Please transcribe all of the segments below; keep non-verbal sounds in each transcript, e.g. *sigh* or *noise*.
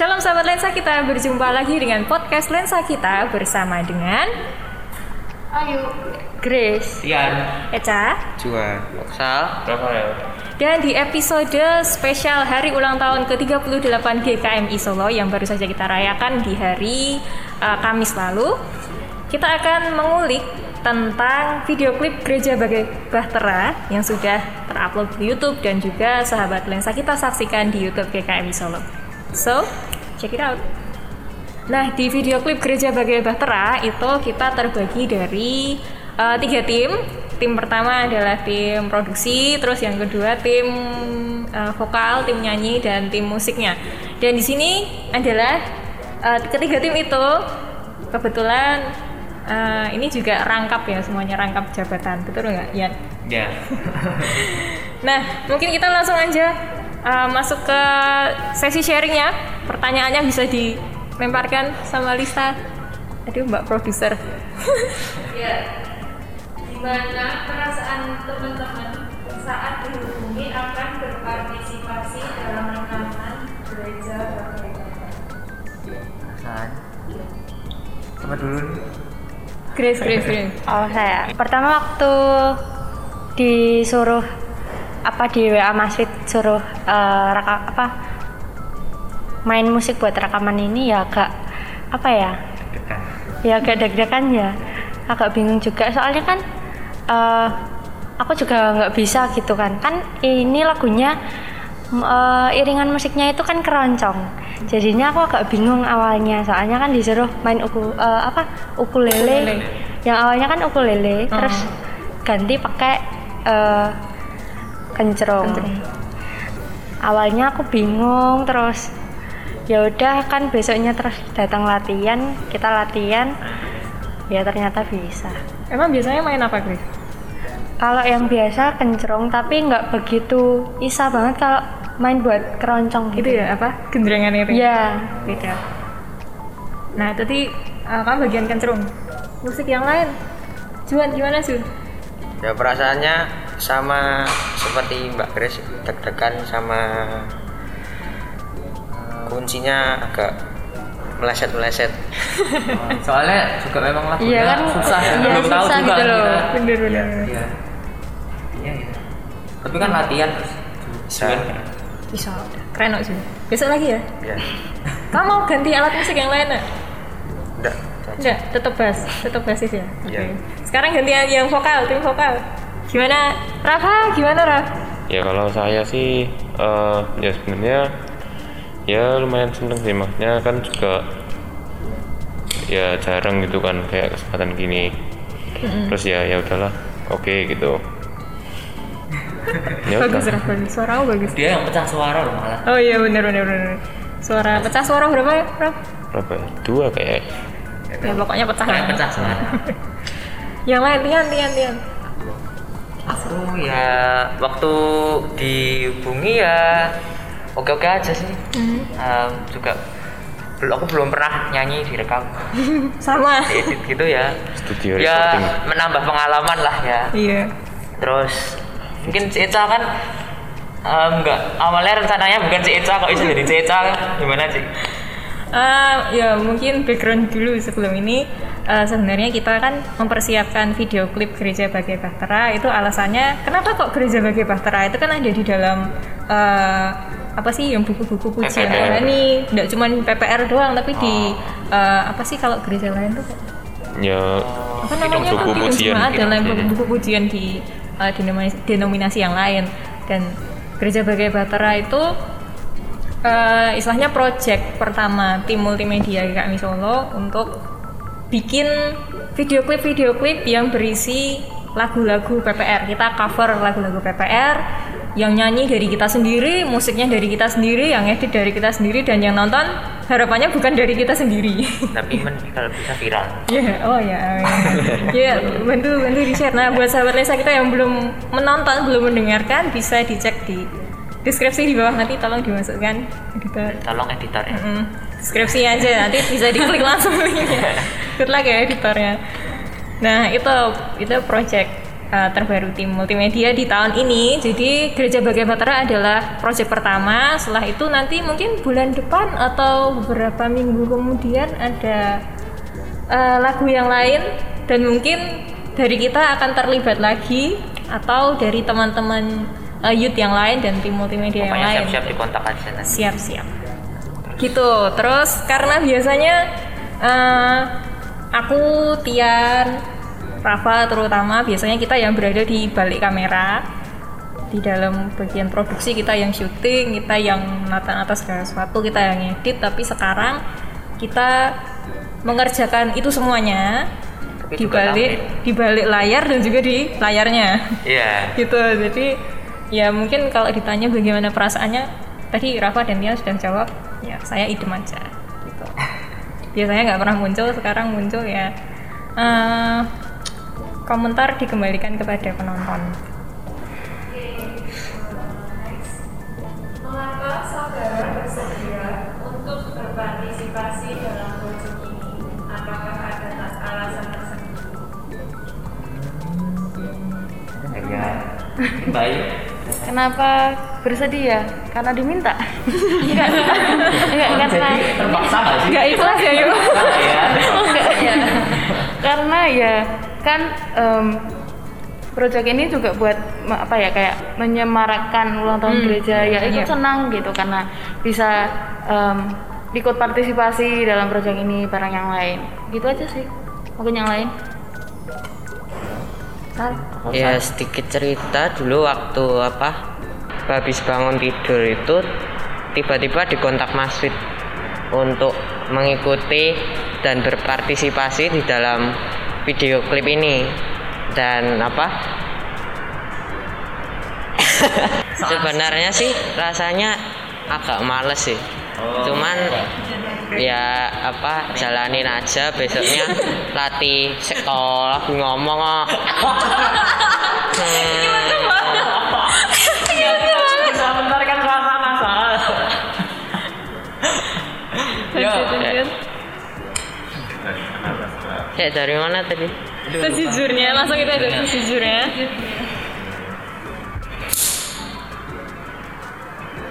Shalom sahabat lensa kita berjumpa lagi dengan podcast lensa kita bersama dengan Ayu. Grace, Tian, Eca, Juan Sal, Rafael. dan di episode spesial hari ulang tahun ke-38 GKMI Solo yang baru saja kita rayakan di hari uh, Kamis lalu, kita akan mengulik tentang video klip Gereja Bagai Bahtera yang sudah terupload di YouTube dan juga sahabat lensa kita saksikan di YouTube GKMI Solo. So, check it out. Nah, di video klip Gereja Bagai Bahtera itu kita terbagi dari uh, tiga tim. Tim pertama adalah tim produksi, terus yang kedua tim uh, vokal, tim nyanyi, dan tim musiknya. Dan di sini adalah uh, ketiga tim itu kebetulan uh, ini juga rangkap ya semuanya rangkap jabatan, betul nggak, Yan? Ya. *laughs* Nah, mungkin kita langsung aja uh, masuk ke sesi sharingnya. Pertanyaannya bisa dilemparkan sama Lista. Aduh, Mbak produser. *laughs* ya. Gimana perasaan teman-teman saat dihubungi akan berpartisipasi dalam rekaman gereja San. Sama dulu. Grace, Grace, Grace. Oh saya. Pertama waktu disuruh apa di WA Mas Fit suruh eh, reka, apa main musik buat rekaman ini ya agak apa ya? Dekat. ya agak deg-degan ya. Agak bingung juga. Soalnya kan eh, aku juga nggak bisa gitu kan. Kan ini lagunya eh, iringan musiknya itu kan keroncong. Jadinya aku agak bingung awalnya. Soalnya kan disuruh main uku eh, apa ukulele. Ukulele. yang awalnya kan ukulele Oh. terus ganti pakai eh, kencrong. awalnya aku bingung terus ya udah kan besoknya terus datang latihan kita latihan ya ternyata bisa Emang biasanya main apa, Grace? kalau yang biasa kencrong tapi nggak begitu isa banget kalau main buat keroncong Itu gitu ya, apa? Gendrengan itu? ya beda. Nah, tadi uh, kamu bagian kencerung. Musik yang lain. Juan gimana, Jun? Ya perasaannya sama seperti Mbak Grace deg-degan sama kuncinya agak meleset-meleset. *laughs* Soalnya juga memang lagunya Iya kan, susah ya. iya, Belum tahu susah juga gitu loh. kita. Bener-bener. Iya. Iya, iya. Tapi kan latihan terus. Bisa. Bisa. Keren kok, Jun. Besok lagi ya? Ya, *laughs* Kamu mau ganti alat musik yang lain, nggak? enggak. Enggak, tetap bass, tetap bassis ya. Oke. Iya. Sekarang ganti yang vokal, tim vokal. Gimana? Rafa, gimana Raf? Ya kalau saya sih eh, ya sebenarnya ya lumayan seneng sih maksudnya kan juga ya jarang gitu kan kayak kesempatan gini terus ya ya udahlah oke gitu ya Bagus Raf, bagus. Suaramu bagus. Dia yang pecah suara loh malah. Oh iya bener bener bener. Suara pecah suara berapa ya, Raf? berapa ya? dua kayak Ya pokoknya pecah. Pecah suara. *laughs* Yang lain Tian, Tian, Tian. Aku ya waktu dihubungi ya oke-oke aja sih. Hmm. Em, juga belum aku belum pernah nyanyi direkam *laughs* Sama. edit gitu ya. studio Ya recording menambah pengalaman lah ya. Iya. Terus mungkin si Eca kan em, enggak awalnya rencananya bukan si Eca kok bisa jadi si Eca gimana sih? Ah, ya mungkin background dulu sebelum ini eh, sebenarnya kita kan mempersiapkan video klip Gereja Bagai Bahtera. Itu alasannya kenapa kok Gereja Bagai Bahtera? Itu kan ada di dalam eh, apa sih yang buku-buku pujian PPR. rohani nggak cuma PPR doang tapi di eh, apa sih kalau gereja lain tuh? Ya apa namanya buku di pujian ada lain buku pujian di uh, denominasi, denominasi yang lain. Dan gereja bagai Batera itu uh, istilahnya project pertama tim multimedia kami Solo untuk bikin video klip video klip yang berisi lagu-lagu PPR kita cover lagu-lagu PPR yang nyanyi dari kita sendiri musiknya dari kita sendiri yang edit dari kita sendiri dan yang nonton harapannya bukan dari kita sendiri Tapi men kalau bisa viral. *laughs* Iya, oh ya. Ya, bantu bantu di share. Nah, buat sahabat Lesa kita yang belum menonton, belum mendengarkan, bisa dicek di deskripsi di bawah nanti tolong dimasukkan editor. Tolong editor ya. Mm, deskripsi aja nanti bisa diklik langsung linknya. *laughs* Good luck ya editornya. Nah, itu itu project uh, terbaru tim multimedia di tahun ini. Jadi Gereja Bagai Batara adalah proyek pertama. Setelah itu nanti mungkin bulan depan atau beberapa minggu kemudian ada uh, lagu yang lain dan mungkin dari kita akan terlibat lagi atau dari teman-teman uh, youth yang lain dan tim multimedia yang Pokoknya lain. siap-siap dikontak aja nanti. Siap-siap. Gitu. Terus karena biasanya eh, aku Tian, Rafa terutama biasanya kita yang berada di balik kamera di dalam bagian produksi kita yang syuting, kita yang nata-nata segala sesuatu, kita yang edit, tapi sekarang kita mengerjakan itu semuanya di balik di balik layar dan juga di layarnya. Iya. *laughs* gitu jadi ya mungkin kalau ditanya bagaimana perasaannya tadi Rafa dan Tia sudah jawab ya saya idem aja biasanya nggak pernah muncul sekarang muncul ya Eh, komentar dikembalikan kepada penonton Mengapa saudara bersedia untuk berpartisipasi dalam proyek ini? Apakah ada alasan tersendiri? Ya. Baik. Kenapa bersedia? Karena diminta. enggak, enggak, enggak Jadi terpaksa sih? Nggak ikhlas ya yuk? Iya. Oh, enggak ya. Karena ya kan em, proyek ini juga buat apa ya kayak menyemarakkan ulang tahun Hmm, gereja ya ikut iya. senang gitu karena bisa em, ikut partisipasi dalam proyek ini bareng yang lain gitu aja sih mungkin yang lain Ya sedikit cerita. Dulu waktu apa habis bangun tidur itu tiba-tiba dikontak Mas Fit untuk mengikuti dan berpartisipasi di dalam video klip ini. Dan apa sebenarnya sih rasanya agak males sih. Cuman ya apa jalanin aja besoknya *laughs* latih sekolah ngomong kok. Soal. Ya. ya dari mana tadi? Sejujurnya, langsung kita ada sejujurnya.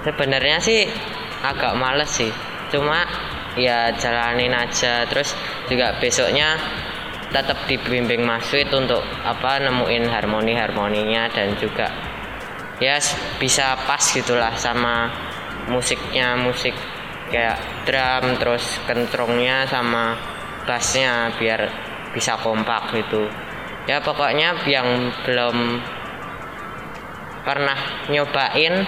sebenarnya sih agak males sih. Cuma ya jalanin aja. Terus juga besoknya tetap dibimbing Mas Wid untuk apa nemuin harmoni harmoninya dan juga ya bisa pas gitulah sama musiknya musik kayak drum terus kentrongnya sama bassnya biar bisa kompak gitu. Ya pokoknya yang belum pernah nyobain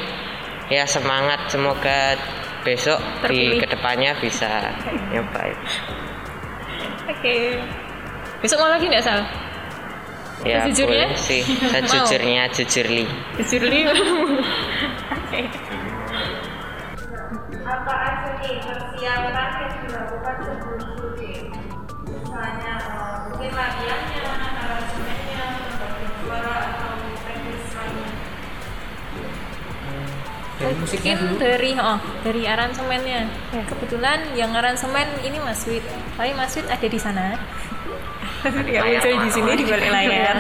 ya semangat. Semoga besok di Terpilih. ke depannya bisa *laughs* nyobain Oke. Besok mau lagi nggak Sal? ya Sejujurnya? boleh sih *laughs* sejujurnya jujurli Jujur li. *laughs* Oke. apa aja nih persiapan yang dilakukan sebelum syuting misalnya eh, mungkin latihannya Dari musiknya dulu. dari oh dari aransemennya. Kebetulan yang aransemen ini Mas Wid. Tapi Mas Wid ada di sana. *laughs* Nggak muncul di sini di balik layar.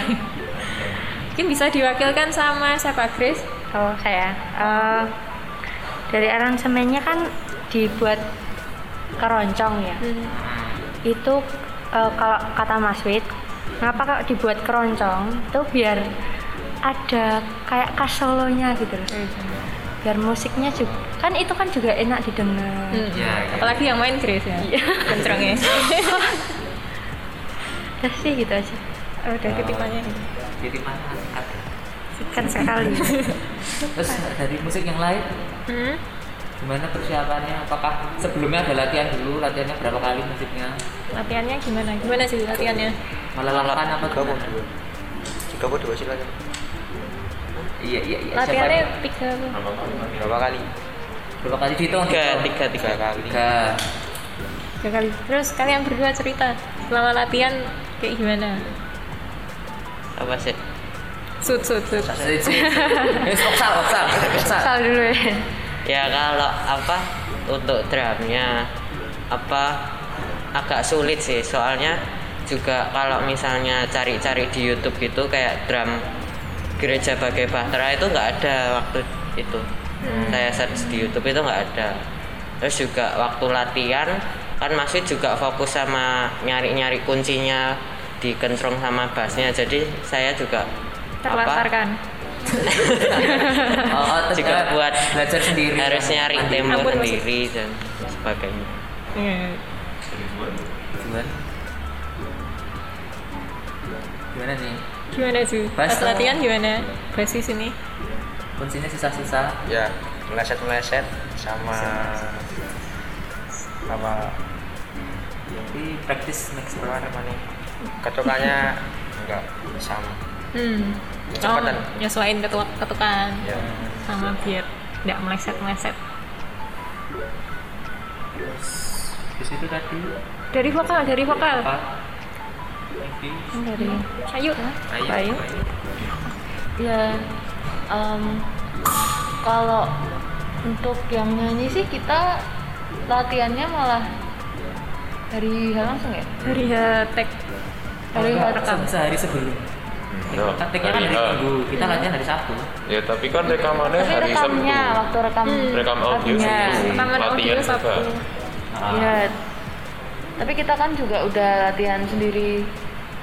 *laughs* Mungkin bisa diwakilkan sama siapa Grace? oh saya Eh, dari aransemennya kan dibuat keroncong ya itu eh, kalau kata Mas Wid kenapa kalau dibuat keroncong itu biar ada kayak khas solonya gitu loh biar musiknya juga kan itu kan juga enak didengar Hmm. Iya, iya. Apalagi yang main Grace ya. Kencrongnya. udah sih gitu aja Oh, udah ketipannya. Jadi mana ada. kan sekali *laughs* Terus dari musik yang lain Hmm? gimana persiapannya? Apakah sebelumnya ada latihan dulu? Latihannya berapa kali musiknya? Latihannya gimana? Gimana sih latihannya? Malah lalakan apa gimana? Jika mau dua silakan. Iya iya iya. Latihannya tiga Berapa kali? berapa kali dihitung? tiga Dihitung. tiga tiga kali Tiga. tiga kali. Terus kalian berdua cerita selama latihan kayak gimana? apa sih Sud sud sud. Oksal, oksal, oksal. Sal dulu ya ya kalau apa untuk drumnya apa agak sulit sih soalnya juga kalau misalnya cari-cari di YouTube gitu kayak drum gereja bagai bahtera itu nggak ada waktu itu saya search di YouTube itu nggak ada terus juga waktu latihan kan masih juga fokus sama nyari-nyari kuncinya di kentrong sama bassnya jadi saya juga Terlantarkan. *laughs* Oh, oh, terus juga buat belajar sendiri. harus nyari tempo sendiri dan sebagainya Iya. Juan. Gimana nih? Gimana Ju? Bass Pas latihan gimana? Basis ini? Kuncinya susah-susah. ya meleset meleset sama sama Tapi praktis next apa namanya ketukannya enggak sama Hmm. Oh, nyesuaiin ketuk ketukan ya sama biar nggak meleset-meleset. Terus di situ tadi Dari vokal, dari vokal. apa? You. Dari Ayu. Ayo. Ayu. ya em, kalau untuk yang nyanyi sih kita latihannya malah dari langsung ya Dari tag. Dari Enggak, rekam. se- sehari sebelum. Ya, Kan take-nya kan hari H. Minggu, kita latihan hari Sabtu. ya tapi kan rekamannya tapi hari Sabtu rekamnya waktu rekam rekam audio. Sabtu Rekaman audio latihan Sabtu. juga Ah, ya tapi kita kan juga udah latihan sendiri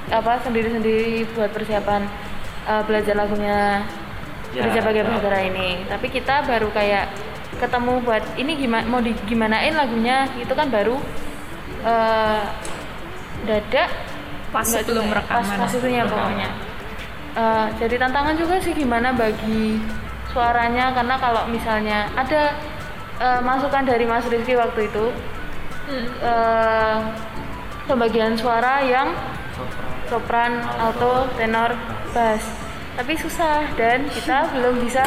apa sendiri sendiri buat persiapan eh, belajar lagunya Ya, ya. Bahtera ini. Tapi kita baru kayak ketemu buat ini gimana mau di gimanain lagunya. Itu kan baru eh dadak. Pas sebelum juga ya, rekaman. pas, pas itunya pokoknya. Eh, jadi tantangan juga sih gimana bagi suaranya. Karena kalau misalnya ada eh, masukan dari Mas Rizky waktu itu Hmm. eh, pembagian suara yang sopran, alto, tenor, bass tapi susah dan kita *laughs* belum bisa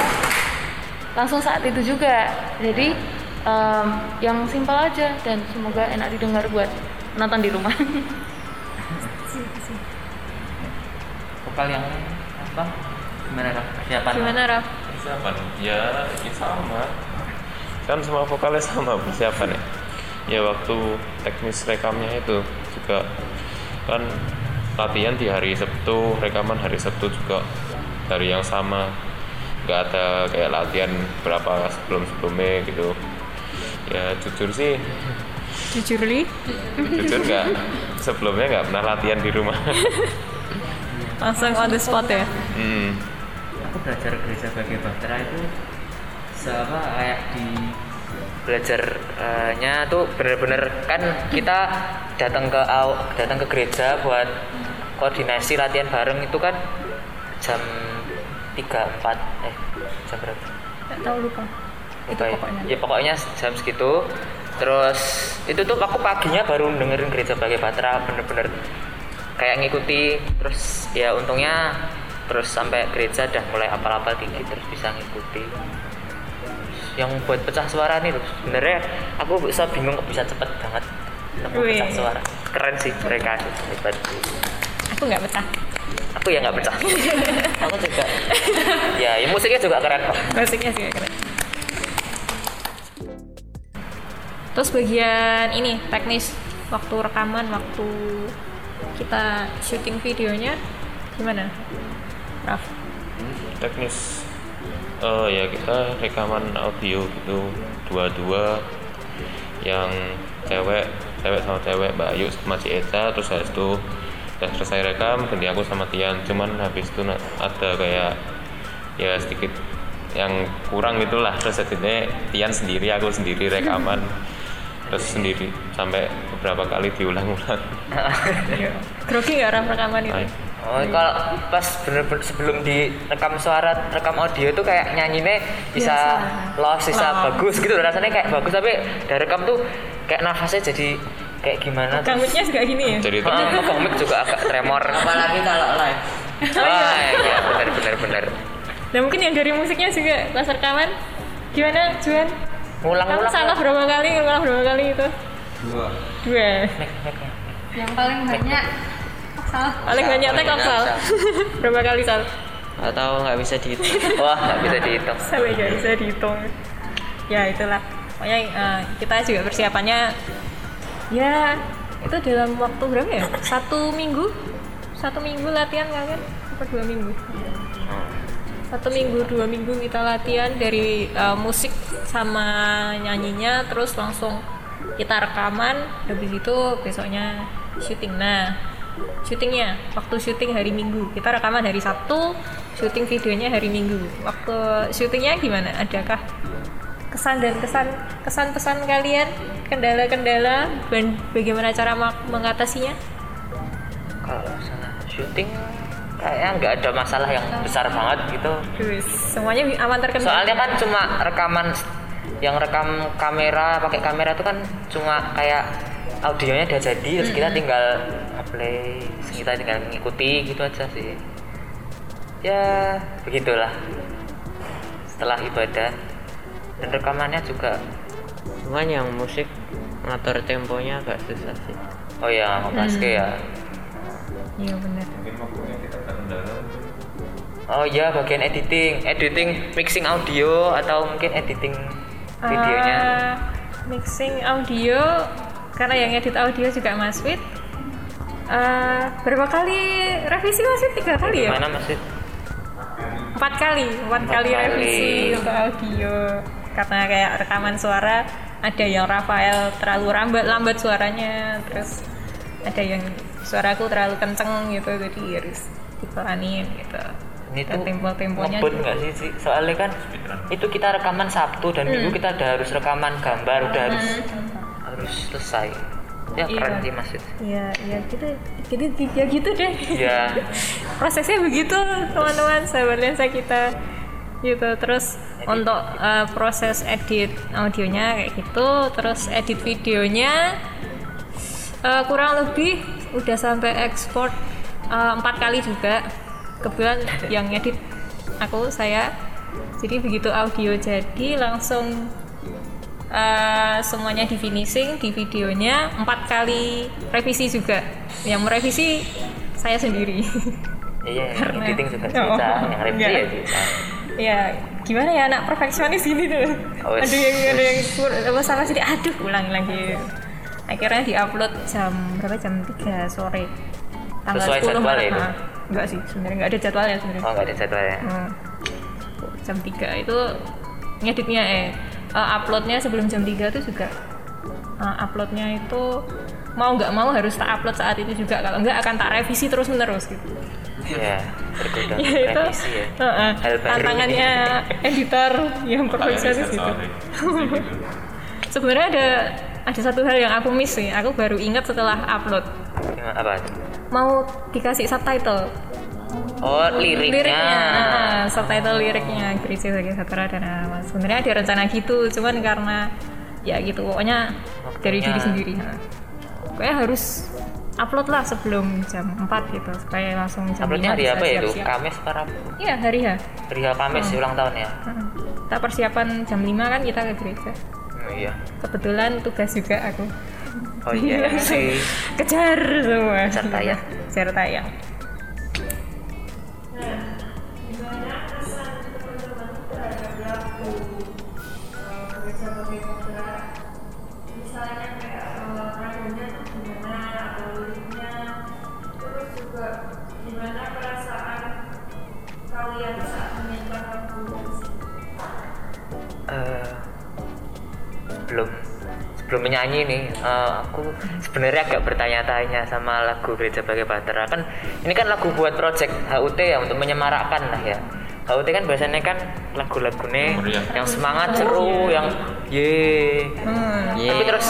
langsung saat itu juga jadi em, yang simpel aja dan semoga enak didengar buat nonton di rumah *laughs* Vokal yang apa? Gimana Raf? Persiapan? Gimana Raf? persiapan ya ya sama kan semua vokalnya sama persiapan ya ya waktu teknis rekamnya itu juga kan latihan di hari Sabtu rekaman hari Sabtu juga. Dari yang sama. Nggak ada kayak latihan berapa sebelum sebelumnya gitu. Ya jujur sih. Jujur li, jujur nggak? Sebelumnya nggak pernah latihan di rumah. Langsung on the spot ya. Hmm. Aku belajar gereja bagai bahtera itu sama kayak di belajarnya tuh bener-bener kan kita datang ke datang ke gereja buat koordinasi latihan bareng itu kan jam 3 4 eh jam berapa? Nggak tahu lupa. Itu Lupa ya. pokoknya. Ya pokoknya jam segitu. Terus itu tuh aku paginya baru dengerin gereja bagai Batra bener-bener kayak ngikuti terus ya untungnya terus sampai gereja udah mulai apal-apal dikit terus bisa ngikuti yang buat pecah suara nih loh sebenarnya aku bisa bingung kok bisa cepet banget nemu pecah suara keren sih mereka hebat Aku nggak betah. aku ya nggak pecah *laughs* aku juga ya, ya musiknya juga keren kok Musiknya sih keren. Terus bagian ini teknis waktu rekaman, waktu kita syuting videonya gimana? Raf. teknis eh ya kita rekaman audio gitu dua-dua yang cewek cewek sama cewek Mbak Ayu sama Ci Eca terus habis itu udah selesai rekam ganti aku sama Tian. Cuman habis itu ada kayak ya sedikit yang kurang gitulah. Terus jadinya Tian sendiri aku sendiri rekaman. *laughs* Terus sendiri sampai beberapa kali diulang-ulang. Grogi nggak Raf rekaman itu? Oh, kalau pas bener-bener sebelum direkam suara, rekam audio tuh kayak nyanyinya bisa loss, bisa bagus gitu rasanya kayak bagus tapi dari rekam tuh kayak nafasnya jadi kayak gimana tuh. Gangutnya juga gini ya? jadi Ah, temen megang mic juga agak tremor. apalagi kalau live. Wah, iya benar benar benar. Dan mungkin yang dari musiknya juga pas rekaman gimana Juan? Kamu Ngulang-ngulang. salah berapa kali, ngulang berapa kali itu? Dua. Dua. yang paling banyak salah Paling banyak tag sal. berapa kali sal? atau nggak bisa dihitung Wah, nggak bisa dihitung. *laughs* Sampai nggak bisa dihitung. Ya itulah. Pokoknya eh, kita juga persiapannya ya itu dalam waktu berapa ya? Satu minggu? Satu minggu latihan kalian? Apa dua minggu? Satu minggu dua minggu kita latihan dari uh, musik sama nyanyinya terus langsung kita rekaman habis itu besoknya syuting. Nah syutingnya waktu syuting hari minggu. Kita rekaman hari sabtu syuting videonya hari minggu. Waktu syutingnya gimana? Adakah kesan dan kesan kesan pesan kalian kendala-kendala dan bagaimana cara mengatasinya? Kalau syuting kayaknya nggak ada masalah yang besar banget gitu. Semuanya aman terkendali? Soalnya kan cuma rekaman yang rekam kamera pakai kamera itu kan cuma kayak audionya udah jadi terus kita tinggal terus kita tinggal mengikuti gitu aja sih. Ya begitulah. Setelah ibadah dan rekamannya juga cuman yang musik ngatur temponya agak susah sih. Oh ya ngepaske ya? Iya benar mungkin waktunya kita terkendala oh ya bagian editing. Editing mixing audio atau mungkin editing videonya? Eh, mixing audio karena yang edit audio juga Mas Wid Eh, berapa kali revisi Mas Wid? tiga kali ya? Mana masih empat kali empat Empat kali kali. revisi untuk audio karena kayak rekaman suara ada yang Rafael terlalu lambat lambat suaranya terus ada yang suaraku terlalu kenceng gitu jadi harus dipelanin gitu ini tuh tempo-temponya ngebut nggak sih sih soalnya kan itu kita rekaman Sabtu dan Hmm. Minggu kita udah harus rekaman gambar udah harus harus selesai ya Iya. keren sih mas itu Iya, iya gitu. Jadi ya gitu deh. Iya. *laughs* Prosesnya begitu, teman-teman, sahabat lensa kita. Gitu. Terus untuk uh, proses edit audionya kayak gitu, terus edit videonya uh, kurang lebih udah sampai ekspor uh, empat kali juga. Kebetulan yang edit aku saya. Jadi begitu audio jadi langsung uh, semuanya di finishing di videonya empat kali revisi juga yang merevisi saya sendiri iya *laughs* Karena- editing juga Oh, bisa yang revisi enggak. ya bisa ya gimana ya anak perfeksionis ini tuh. Oh, ada yang ada yang apa salah sih aduh ulang lagi. Akhirnya diupload jam berapa? Jam 3 sore. Tanggal Sesuai 10 jadwal Maret. ya itu? Nah, enggak sih sebenarnya enggak ada jadwalnya sebenarnya. Oh nggak ada jadwalnya Hmm. jam 3 itu ngeditnya eh eh, uploadnya sebelum jam 3 itu juga eh, uploadnya itu mau nggak mau harus tak upload saat itu juga. Kalau nggak akan tak revisi terus menerus gitu Iya, ya itu revisi ya. Hal baru. tantangannya editor yang perfeksionis gitu *laughs* sebenarnya ada ada satu hal yang aku miss sih. Aku baru ingat setelah upload. Apa? Mau dikasih subtitle. Oh liriknya, nah, subtitle liriknya. Gracie sebagai sutradara Mas. sebenarnya ada rencana gitu cuman karena ya gitu. Pokoknya dari Waktunya. diri sendiri nah. pokoknya harus upload lah sebelum jam 4 gitu supaya langsung jam uploadnya 5 hari apa ya itu. Kamis para iya hari ya hari Kamis ulang tahun ya? Heeh. kita persiapan jam 5 kan kita ke gereja. Oh, iya. Kebetulan tugas juga aku. Oh iya *laughs* sih. Kejar semua. Kejar tayang. kejar tayang sebelum menyanyi nih. Eh, aku sebenarnya agak bertanya-tanya sama lagu Gereja Bagai Bahtera. Kan ini kan lagu buat project HUT ya untuk menyemarakkan lah ya. HUT kan biasanya kan lagu-lagunya yang semangat seru yang ye. Hmm. tapi terus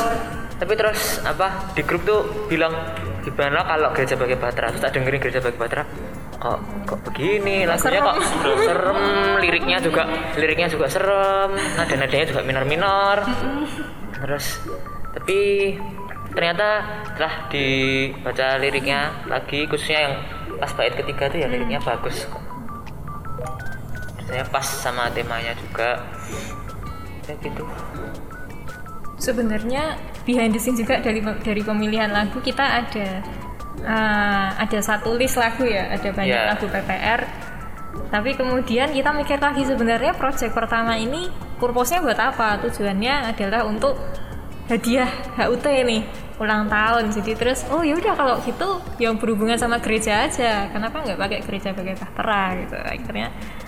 tapi terus apa di grup tuh bilang gimana kalau Gereja Bagai Bahtera? Terus tak dengerin Gereja Bagai Bahtera kok kok begini? Lagunya kok serem liriknya juga liriknya juga serem nada nadanya juga minor minor terus tapi ternyata setelah dibaca liriknya lagi khususnya yang pas bait ketiga tuh ya liriknya bagus saya pas sama temanya juga. Kayak gitu. Sebenarnya behind the scene juga dari dari pemilihan lagu kita ada eh, ada satu list lagu ya. Ada banyak Iya. lagu PPR tapi kemudian kita mikir lagi sebenarnya project pertama ini purpose-nya buat apa? Tujuannya adalah untuk hadiah HUT nih ulang tahun. Jadi terus oh ya udah kalau gitu yang berhubungan sama gereja aja. Kenapa nggak pakai gereja pakai bahtera gitu? Akhirnya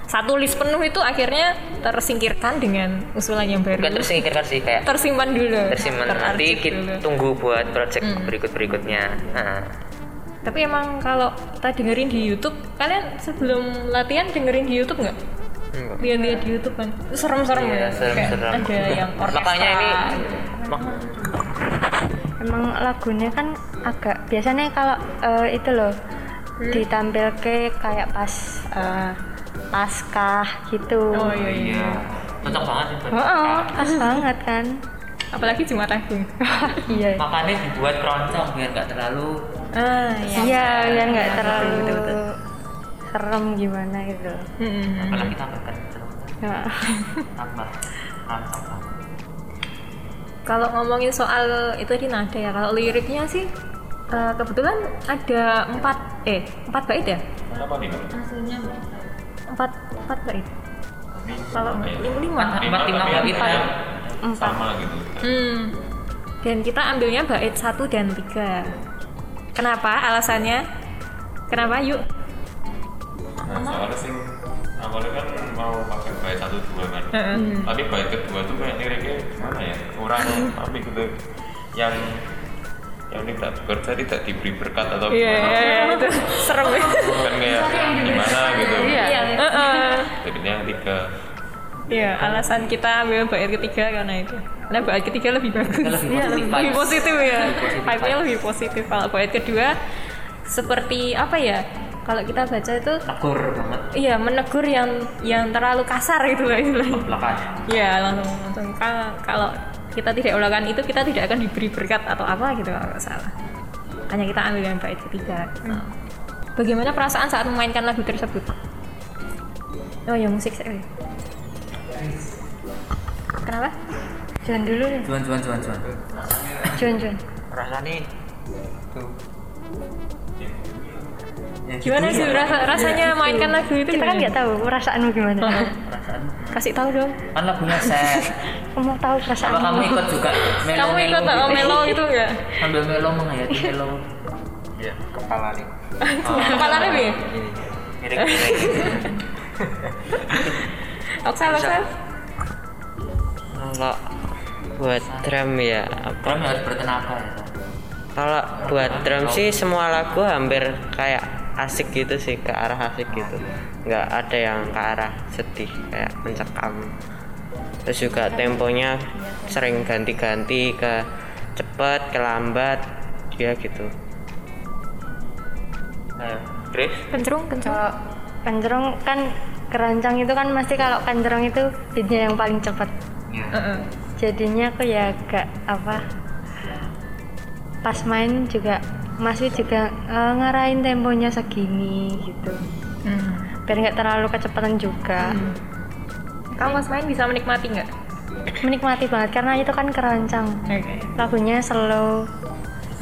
satu list penuh itu akhirnya tersingkirkan dengan usulan yang baru. Bukan tersingkirkan sih kayak tersimpan dulu. tersimpan. Nanti kita dulu. tunggu buat project Hmm. berikut berikutnya nah, tapi emang kalau kita dengerin di YouTube kalian sebelum latihan dengerin di YouTube nggak enggak. lihat-lihat di YouTube kan serem-serem Iya, ya serem, Kayak serem. ada yang *laughs* orkestra Makanya ini gitu. mak- Emang lagunya kan agak biasanya kalau eh, itu loh ditampilke kayak pas paskah gitu. oh iya iya cocok banget sih buat Oh, oh, pas banget kan. apalagi Jumat Agung *laughs* iya. makanya dibuat keroncong biar nggak terlalu ah iya Iya, biar nggak terlalu betul, betul. serem gimana gitu. Hmm. apalagi tambah Ya. *laughs* tambah Kalau ngomongin soal itu tadi nada ya, kalau liriknya sih eh, kebetulan ada empat eh empat bait ya? Hasilnya empat empat bait. Kalau Iya. lima lima. Empat lima bait ya. sama gitu Hmm. Dan kita ambilnya bait satu dan tiga. Kenapa? Alasannya? Kenapa? Yuk. nah soalnya sing awalnya kan mau pakai bait satu dua kan Heeh. tapi bait kedua tuh kayak liriknya gimana ya kurang *laughs* apa gitu yang yang tidak bekerja tidak diberi berkat atau Iya, gimana iya, iya, itu serem *laughs* ya. kan kayak gimana gitu Iya. Heeh. jadinya yang tiga Iya, alasan kita ambil bait ketiga karena itu. Karena bait ketiga lebih bagus. Lebih Iya, positif lebih vibes. positif ya. Vibes. lebih positif. Kalau bait kedua seperti apa ya? Kalau kita baca itu tegur banget iya menegur yang yang terlalu kasar gitu loh istilahnya. belakang Iya, langsung langsung Ka- kalau kita tidak melakukan itu kita tidak akan diberi berkat atau apa gitu kalau salah. Hanya kita ambil yang bait ketiga. gitu. Bagaimana perasaan saat memainkan lagu tersebut? Oh ya musik saya. Kenapa? Juan dulu deh. cuan cuan cuan cuan Juan, Juan. rasanya tuh Ya, Gimana gitu sih ya. rasa, rasanya mainkan lagu itu? Kita kan gimana? nggak tahu perasaanmu gimana. perasaan Kasih tahu dong. kan lagunya sad *laughs* Kamu mau tahu apa perasaanmu? kamu ikut juga melo Kamu ikut tak melo gitu *laughs* nggak? sambil melo menghayati melo ya kepala nih *laughs* Kepalanya bi? ini miring-miring Oksal, oksal. Kalau buat drum ya apa? drum harus bertenaga ya Kalau buat drum sih semua lagu hampir kayak asik gitu sih ke arah asik gitu. Nggak ada yang ke arah sedih kayak mencekam. Terus juga temponya sering ganti-ganti ke cepet, ke lambat, ya gitu. Grace Kencerung, kencerung. Kalau kencerong kan keroncong itu kan mesti kalau kencerong itu beatnya yang paling cepat. ya Heeh. Jadinya aku ya agak apa pas main juga masih juga eh, ngarahin temponya segini gitu Hmm. biar nggak terlalu kecepatan juga Kamu pas main bisa menikmati nggak? menikmati banget karena itu kan keroncong Oke. lagunya slow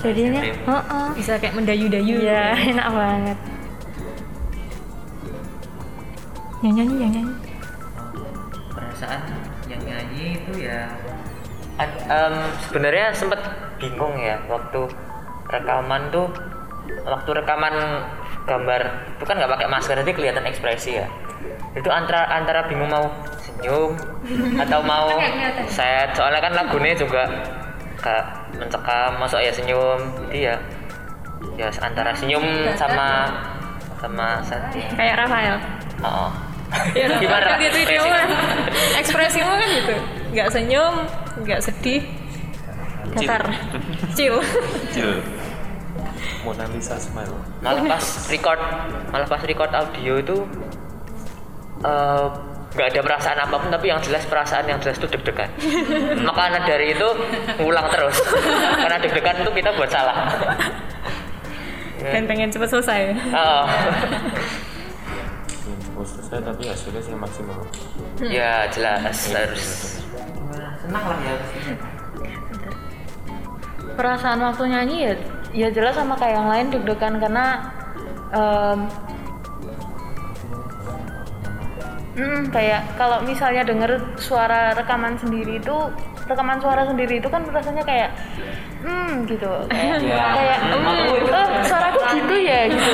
jadinya heeh Bisa kayak mendayu-dayu. iya *laughs* enak banget Yang nyanyi, yang nyanyi. perasaan yang nyanyi itu ya Em, sebenarnya sempet bingung ya waktu rekaman tuh waktu rekaman gambar itu kan nggak pakai masker jadi kelihatan ekspresi ya itu antara antara bingung mau senyum atau mau set soalnya kan lagunya juga kayak mencekam masuk ya senyum jadi ya ya antara senyum sama sama set ya. Kayak Rafael. oh. Ya, *laughs* gimana kan ekspresi? kan. Ekspresimu kan gitu. Nggak senyum, nggak sedih. Datar. Chill. Kecil *laughs* Mona Lisa smile malah pas record malah pas record audio itu eh, nggak ada perasaan apa pun tapi yang jelas perasaan yang jelas itu deg-degan *laughs* makanya dari itu ngulang terus *laughs* karena deg-degan itu kita buat salah Dan pengen cepet selesai. oh. Selesai tapi hasilnya sih maksimal ya jelas harus senang lah ya perasaan waktu nyanyi ya ya jelas sama kayak yang lain deg-degan karena em, mm, kayak kalau misalnya denger suara rekaman sendiri itu rekaman suara sendiri itu kan rasanya kayak hmm gitu kayak Iya. kayak Hmm, hmm, aku itu. eh, suaraku gitu ya gitu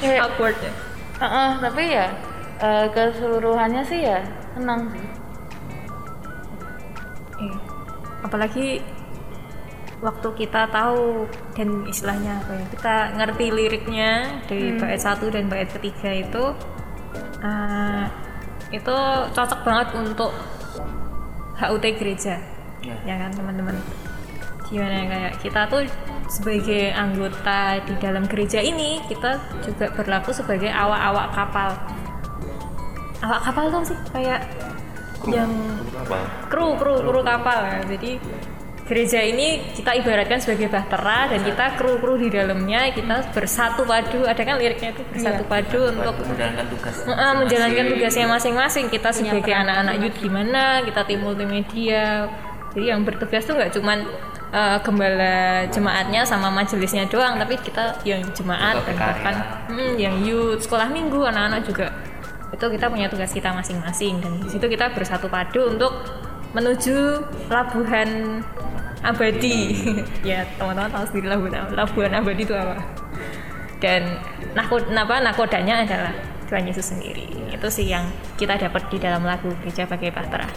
kayak *laughs* awkward ya Heeh, tapi ya eh, keseluruhannya sih ya senang sih. Apalagi waktu kita tahu dan istilahnya apa ya kita ngerti liriknya dari bait satu dan bait ketiga itu eh, itu cocok banget untuk HUT gereja. Ya. ya kan teman-teman? Gimana? Kayak kita tuh sebagai anggota di dalam gereja ini kita juga berlaku sebagai awak-awak kapal. Awak kapal tuh sih? Kayak yang apa kru kru kru kapal. Ya. jadi gereja ini kita ibaratkan sebagai bahtera dan kita kru kru di dalamnya. Kita bersatu padu. Ada kan liriknya itu? Bersatu padu untuk menjalankan tugas Heeh, menjalankan tugasnya masing-masing. Kita sebagai anak-anak youth gimana? Kita tim multimedia jadi yang bertugas tuh nggak cuman eh, gembala jemaatnya sama majelisnya doang tapi kita yang jemaat dan bahkan hmm, yang youth. Sekolah minggu anak-anak juga itu kita punya tugas kita masing-masing dan di situ kita bersatu padu untuk menuju labuhan abadi. *laughs* Ya teman-teman tahu sendiri labuhan labuhan abadi itu apa. Dan nakod apa nakodanya adalah Tuhan Yesus sendiri. Itu sih yang kita dapat di dalam lagu gereja bagai bahtera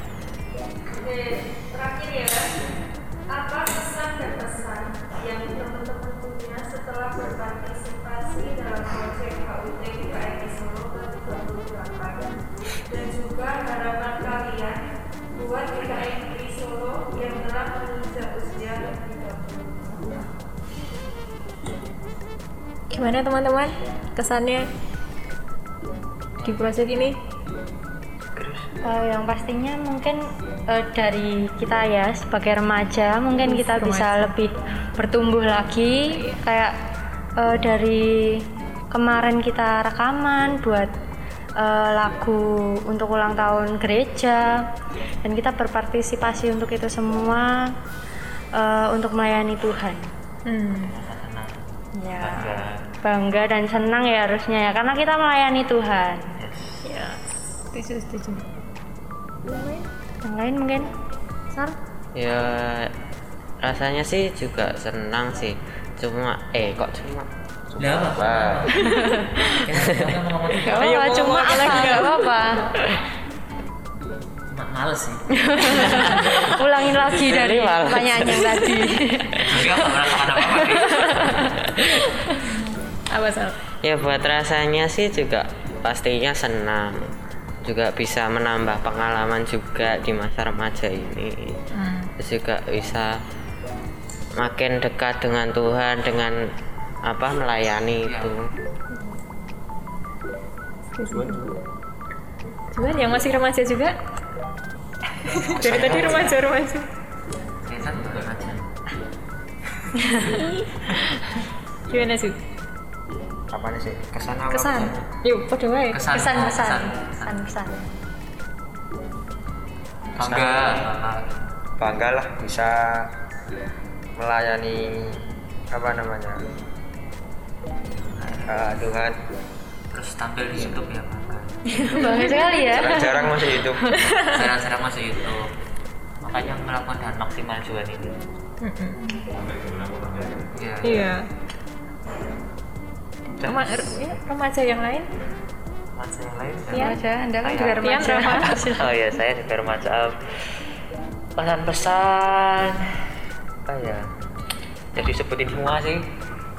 gimana teman-teman? Kesannya di proses ini? Eh, yang pastinya mungkin eh, dari kita ya sebagai remaja mungkin kita bisa lebih bertumbuh lagi. Kayak eh, dari kemarin kita rekaman buat eh, lagu untuk ulang tahun gereja dan kita berpartisipasi untuk itu semua eh, untuk melayani Tuhan. hmm. Ya, bangga dan senang ya harusnya ya karena kita melayani Tuhan. ya setuju setuju Yang lain mungkin Sar? ya rasanya sih juga senang sih cuma eh kok cuma Lah apa? Apa-apa, cuma apa? Gak apa-apa. cuma males sih. *laughs* Ulangin lagi dari malas. pertanyaan yang tadi. Tapi apa merasakan apa-apa sih? Apa sal? Ya buat rasanya sih juga pastinya senang. Juga bisa menambah pengalaman juga di masa remaja ini. Terus juga bisa makin dekat dengan Tuhan dengan apa melayani itu. Juan yang masih remaja juga? *laughs* Dari tadi remaja remaja. *laughs* Gimana sih apa nih sih kesan apa kesan yuk pada wae Kesan. Kesan Kesan. pesan pesan. Bangga. bangga lah bisa melayani apa namanya eh, Tuhan Terus tampil di YouTube ya bangga. *laughs* Sekali ya. jarang-jarang masih hidup Jarang-jarang masuk YouTube. Makanya melakukan dan maksimal juga ini. Iya. iya Ya, remaja yang lain? Masa yang lain? Iya. Remaja, Anda kan juga remaja. *laughs* Oh ya saya juga remaja. Pesan-pesan apa ya? Jadi sebutin semua sih.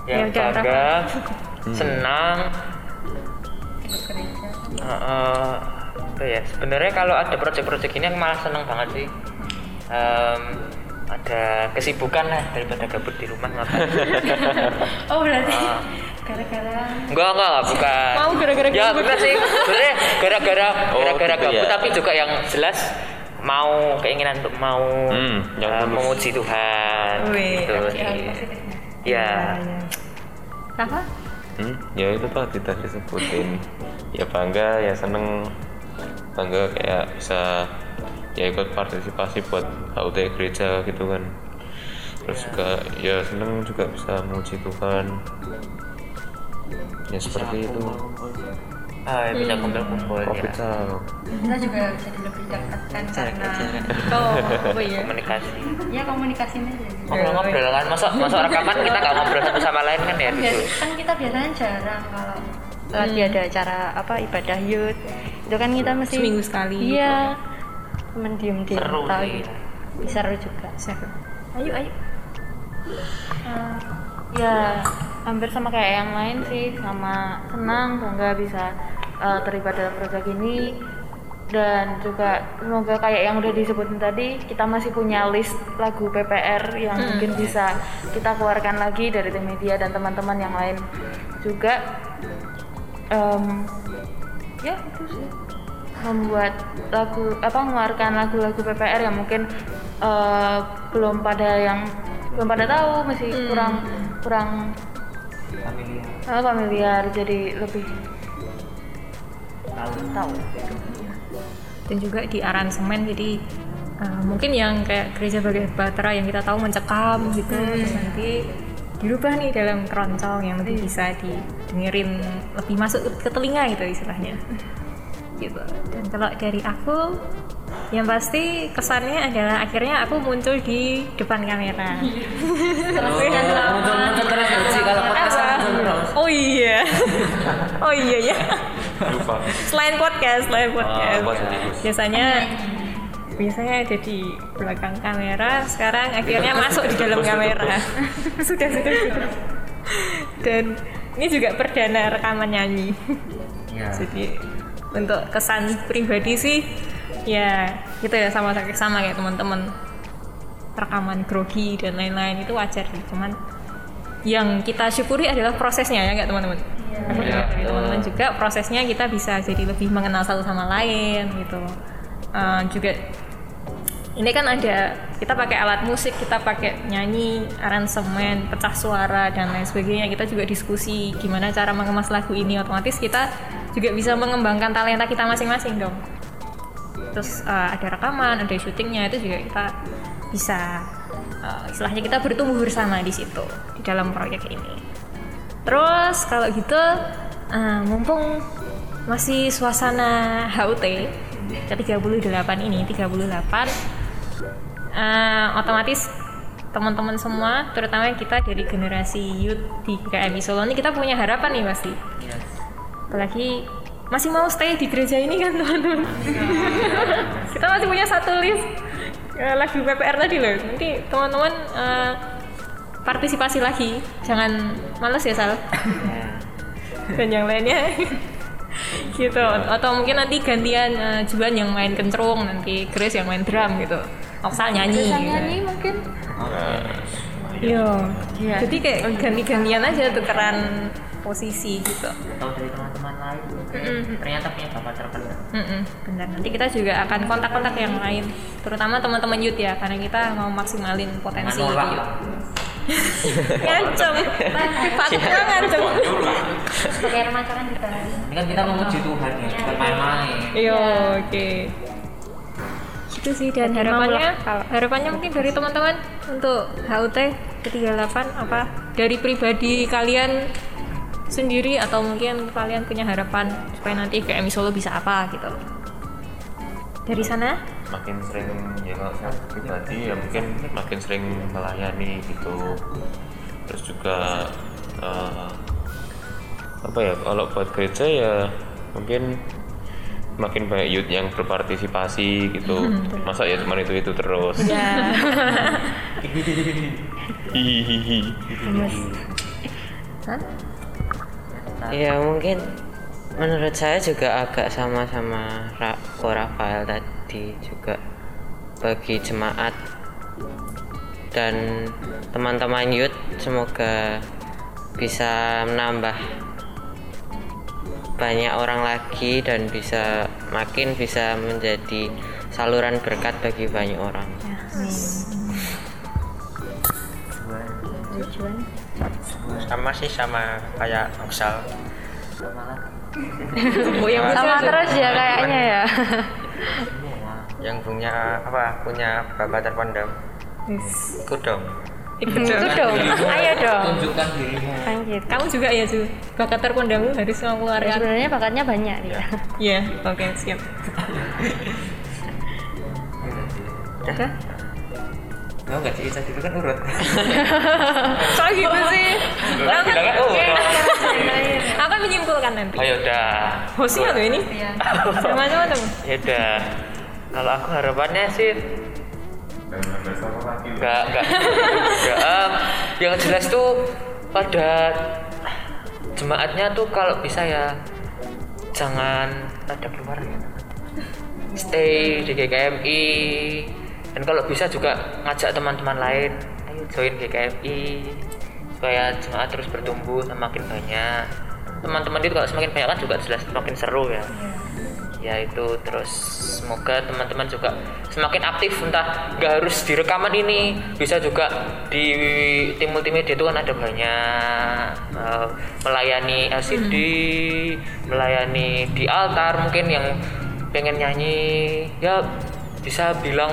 Ya yang udah, bangga *laughs* senang. Heeh, apa ya? Sebenarnya kalau ada proyek-proyek ini aku malah senang banget sih. Em, ada kesibukan lah daripada gabut di rumah ngapain *laughs* Oh berarti Ah. Gara-gara Enggak, enggak, enggak, bukan. Mau gara-gara Ya, bukan sih. Sebenarnya gara-gara Oh, gara-gara gitu gabut ya. tapi juga yang jelas mau keinginan untuk mau Hmm, tulus. memuji Tuhan Wih, gitu positifnya. Ya. Rafa Hmm, ya itu tadi tadi sebutin ya bangga ya seneng bangga kayak bisa ya ikut partisipasi buat HUT gereja gitu kan terus juga ya seneng juga bisa memuji Tuhan ya seperti itu. ah ya bisa kumpul-kumpul Oh, ya. Kita juga jadi lebih dekat kan karena Oh, oh iya. komunikasi ya komunikasinya jadi ngobrol-ngobrol kan. Masuk masuk rekaman kita nggak ngobrol satu sama lain kan ya Biar- gitu. kan kita biasanya jarang kalau lagi ada acara apa ibadah youth itu kan kita mesti Seminggu sekali iya. temen diem diem Seru tahu. gitu seru juga Seru. Ayo, ayo. Eh, ya hampir sama kayak yang lain sih sama senang bangga bisa eh, terlibat dalam proyek ini. Dan juga semoga kayak yang udah disebutin tadi kita masih punya list lagu PPR yang mungkin bisa kita keluarkan lagi dari tim media dan teman-teman yang lain juga. Em, ya itu sih. Membuat lagu apa mengeluarkan lagu-lagu PPR yang mungkin eh, belum pada yang belum pada tahu masih kurang kurang familiar eh, familiar jadi lebih tahu. tahu. Dan juga di aransemen jadi uh, mungkin yang kayak gereja bagai Batra yang kita tahu mencekam gitu terus nanti dirubah nih dalam keroncong yang lebih bisa didengerin lebih masuk ke telinga gitu istilahnya. Gitu. Dan kalau dari aku yang pasti kesannya adalah akhirnya aku muncul di depan kamera. Muncul-muncul terus sih kalau podcast muncul terus. Oh iya. Oh iya ya Lupa. selain podcast selain podcast. Oh, positif. biasanya biasanya ada di belakang kamera sekarang akhirnya masuk di dalam kamera. *laughs* sudah. Sudah sudah dan ini juga perdana rekaman nyanyi. Ya jadi untuk kesan pribadi sih ya gitu ya sama sama kayak teman-teman. Rekaman grogi dan lain-lain itu wajar sih. Cuman yang kita syukuri adalah prosesnya ya nggak teman-teman? Iya, Dari teman-teman juga prosesnya kita bisa jadi lebih mengenal satu sama lain gitu. Eh, juga ini kan ada kita pakai alat musik kita pakai nyanyi aransemen pecah suara dan lain sebagainya. Kita juga diskusi gimana cara mengemas lagu ini. Otomatis kita juga bisa mengembangkan talenta kita masing-masing dong terus eh, ada rekaman ada syutingnya itu juga kita bisa eh, istilahnya kita bertumbuh bersama di situ di dalam proyek ini terus kalau gitu eh, mumpung masih suasana HUT ke 38 ini 38 eh, otomatis teman-teman semua terutama kita dari generasi youth di KMI Solo ini kita punya harapan nih pasti Yes. apalagi masih mau stay di gereja ini kan teman-teman? Kita masih punya satu list eh, lagu PPR tadi loh. Nanti teman-teman eh, partisipasi lagi. Jangan males ya Sal. Dan yang lainnya gitu. Atau mungkin nanti gantian eh, Juan yang main kencrung nanti Grace yang main drum gitu. Oksal nyanyi bisa gitu. nyanyi mungkin. Iya. Iya. Jadi kayak ganti-gantian aja tukeran posisi gitu. tahu dari teman-teman lain ternyata punya bakat terkenal Mm-mm, benar. Nanti kita juga akan kontak-kontak yang lain, terutama teman-teman youth ya, karena kita mau maksimalin potensi Nolak. youth. ngancem, patutnya ngancem. sebagai remaja kan juga ini kan kita memuji Tuhan ya bukan main-main Iya, oke. Gitu sih dan harapannya harapannya mungkin dari teman-teman untuk HUT ke-38 apa dari pribadi kalian sendiri atau mungkin kalian punya harapan supaya nanti KMI Solo bisa apa gitu. Dari sana? makin sering ya kalau saya pribadi ya mungkin makin sering melayani gitu. Terus juga eh, apa ya kalau buat gereja ya mungkin makin banyak youth yang berpartisipasi gitu. Masa ya cuma itu itu terus? Ya. hihihi Hah? Ya mungkin menurut saya juga agak sama-sama Ra Ko Rafael tadi juga bagi jemaat dan teman-teman youth semoga bisa menambah banyak orang lagi dan bisa makin bisa menjadi saluran berkat bagi banyak orang. Sama sih sama kayak Oksal Oh, yang sama terus ya kayaknya ya yang punya apa punya bapak terpendam ikut dong Ikut Ikut dong. Ayo dong. Tunjukkan dirimu. Kan gitu. Kamu juga ya Ju, bakat terpendammu harus Ya, mengeluarkan. sebenarnya bakatnya banyak ya. Iya, oke siap. Udah? Mau nggak cerita dulu kan urut. *laughs* Kok gitu sih? Lah, bilang kan urut. Akan *laughs* menyimpulkan nanti. Oh ya udah. Hostnya tuh ini. Sama sama dong. Ya udah. Kalau aku harapannya sih Enggak, enggak. Enggak. em, yang jelas tuh pada jemaatnya tuh kalau bisa ya jangan pada keluar ya. Stay di GKMI dan kalau bisa juga ngajak teman-teman lain ayo join GKMI supaya jemaat terus bertumbuh semakin banyak. Teman-teman itu kalau semakin banyak kan juga jelas semakin seru ya. Ya itu terus semoga teman-teman juga semakin aktif. Entah nggak harus di rekaman ini bisa juga di tim multimedia itu kan ada banyak. Eh, melayani LCD melayani di altar mungkin yang pengen nyanyi. Ya bisa bilang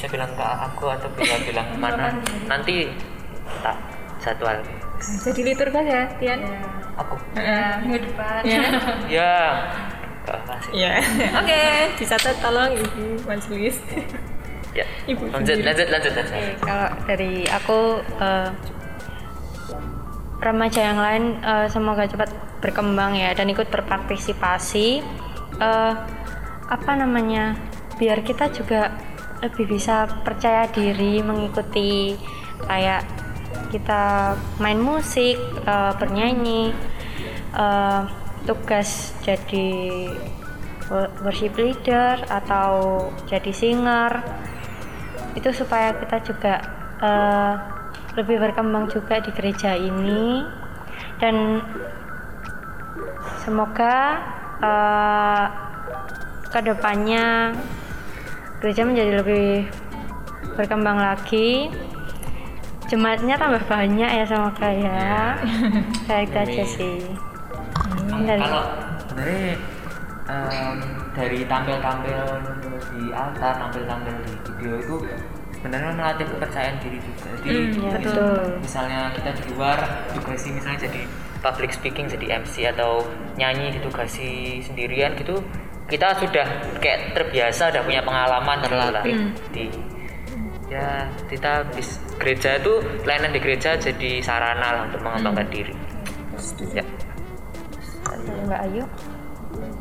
bisa bilang ke aku atau bisa bilang mana nanti tak satu hal Jadi liturgas ya, Tian? aku Minggu depan. Ya. ya Iya. *laughs* *laughs* Oke, dicatat tolong Ibu Majelis. *laughs* ya Ibu lanjut sendiri. lanjut lanjut lanjut Oke, kalau dari aku eh, remaja yang lain eh, semoga cepat berkembang ya dan ikut berpartisipasi eh, apa namanya biar kita juga lebih bisa percaya diri mengikuti kayak kita main musik eh, bernyanyi eh, tugas jadi wo- worship leader atau jadi singer. Itu supaya kita juga eh, lebih berkembang juga di gereja ini. Dan semoga eh, ke depannya gereja menjadi lebih berkembang lagi. Jemaatnya tambah banyak ya semoga ya kayak *laughs* itu aja sih. Dari- Kalau sebenarnya em, dari tampil-tampil di altar, tampil-tampil di video itu sebenarnya melatih kepercayaan diri juga. Jadi Hmm, ya, betul. misalnya kita di luar ditugasi misalnya jadi public speaking jadi MC atau nyanyi ditugasi sendirian gitu kita sudah kayak terbiasa udah punya pengalaman terlatih. Di ya kita bis, gereja itu pelayanan di gereja jadi sarana lah untuk mengembangkan diri. Ya. Mbak Ayu.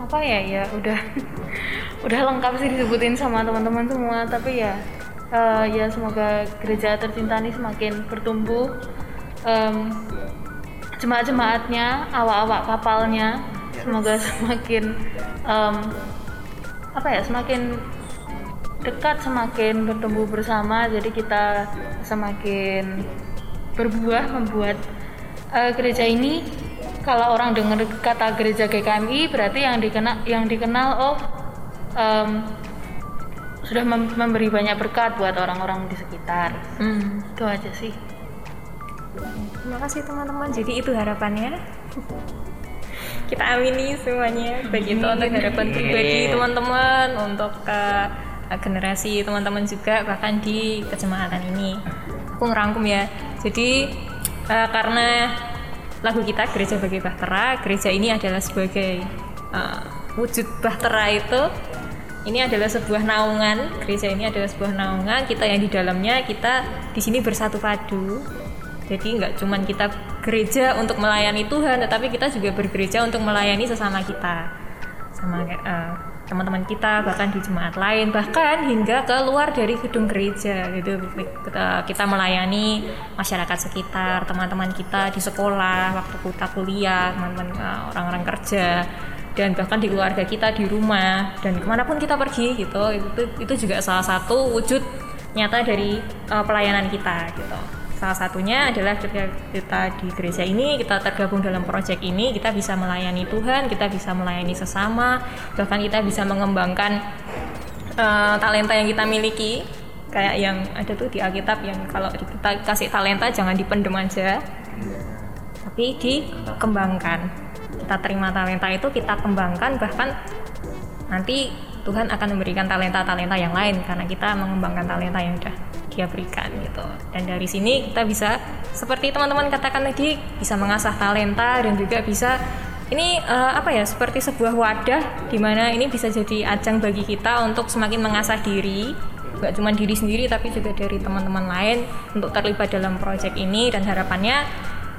Apa ya ya udah *laughs* udah lengkap sih disebutin sama teman-teman semua. Tapi ya eh, ya semoga gereja tercinta ini semakin bertumbuh Em, jemaat-jemaatnya awak-awak kapalnya semoga semakin em, apa ya semakin dekat semakin bertumbuh bersama jadi kita semakin berbuah membuat eh, gereja ini kalau orang dengar kata gereja GKMI berarti yang dikenal yang dikenal oh em, sudah mem- memberi banyak berkat buat orang-orang di sekitar Hmm. itu aja sih Terima kasih teman-teman. Jadi itu harapannya. Kita amini semuanya. Baik itu untuk harapan pribadi teman-teman, untuk ke generasi teman-teman juga bahkan di kejemaatan ini. Aku ngerangkum ya. Jadi eh, karena lagu kita Gereja Bagi Bahtera, gereja ini adalah sebagai eh, wujud bahtera itu ini adalah sebuah naungan gereja ini adalah sebuah naungan kita yang di dalamnya kita di sini bersatu padu jadi nggak cuman kita gereja untuk melayani Tuhan tetapi kita juga bergereja untuk melayani sesama kita. Sama eh, teman-teman kita bahkan di jemaat lain bahkan hingga keluar dari gedung gereja. Gitu kita, kita melayani masyarakat sekitar teman-teman kita di sekolah waktu kita kuliah teman-teman eh, orang-orang kerja dan bahkan di keluarga kita di rumah dan ke mana pun kita pergi gitu. Itu itu juga salah satu wujud nyata dari eh, pelayanan kita gitu salah satunya adalah ketika kita di gereja ini kita tergabung dalam proyek ini kita bisa melayani Tuhan kita bisa melayani sesama bahkan kita bisa mengembangkan eh, talenta yang kita miliki. Kayak yang ada tuh di Alkitab yang kalau kita kasih talenta jangan dipendem aja. Tapi dikembangkan. Kita terima talenta itu kita kembangkan bahkan nanti Tuhan akan memberikan talenta-talenta yang lain karena kita mengembangkan talenta yang udah dia berikan gitu. Dan dari sini kita bisa seperti teman-teman katakan tadi bisa mengasah talenta dan juga bisa ini eh, apa ya seperti sebuah wadah di mana ini bisa jadi ajang bagi kita untuk semakin mengasah diri nggak cuma diri sendiri tapi juga dari teman-teman lain untuk terlibat dalam proyek ini dan harapannya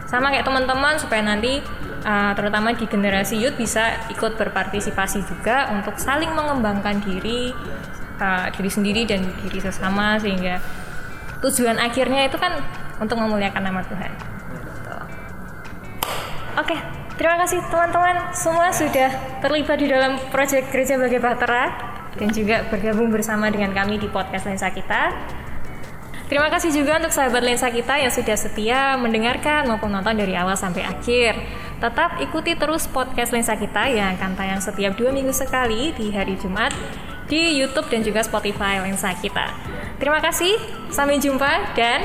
sama kayak teman-teman supaya nanti uh, terutama di generasi youth bisa ikut berpartisipasi juga untuk saling mengembangkan diri uh, diri sendiri dan diri sesama sehingga tujuan akhirnya itu kan untuk memuliakan nama Tuhan. Gitu. Oke, terima kasih teman-teman semua sudah terlibat di dalam proyek Gereja Bagai Bahtera dan juga bergabung bersama dengan kami di podcast Lensa kita. Terima kasih juga untuk sahabat lensa kita yang sudah setia mendengarkan maupun nonton dari awal sampai akhir. Tetap ikuti terus podcast lensa kita yang akan tayang setiap dua minggu sekali di hari Jumat di YouTube dan juga Spotify lensa kita. Terima kasih, sampai jumpa dan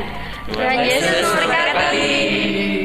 Tuhan Yesus memberkati.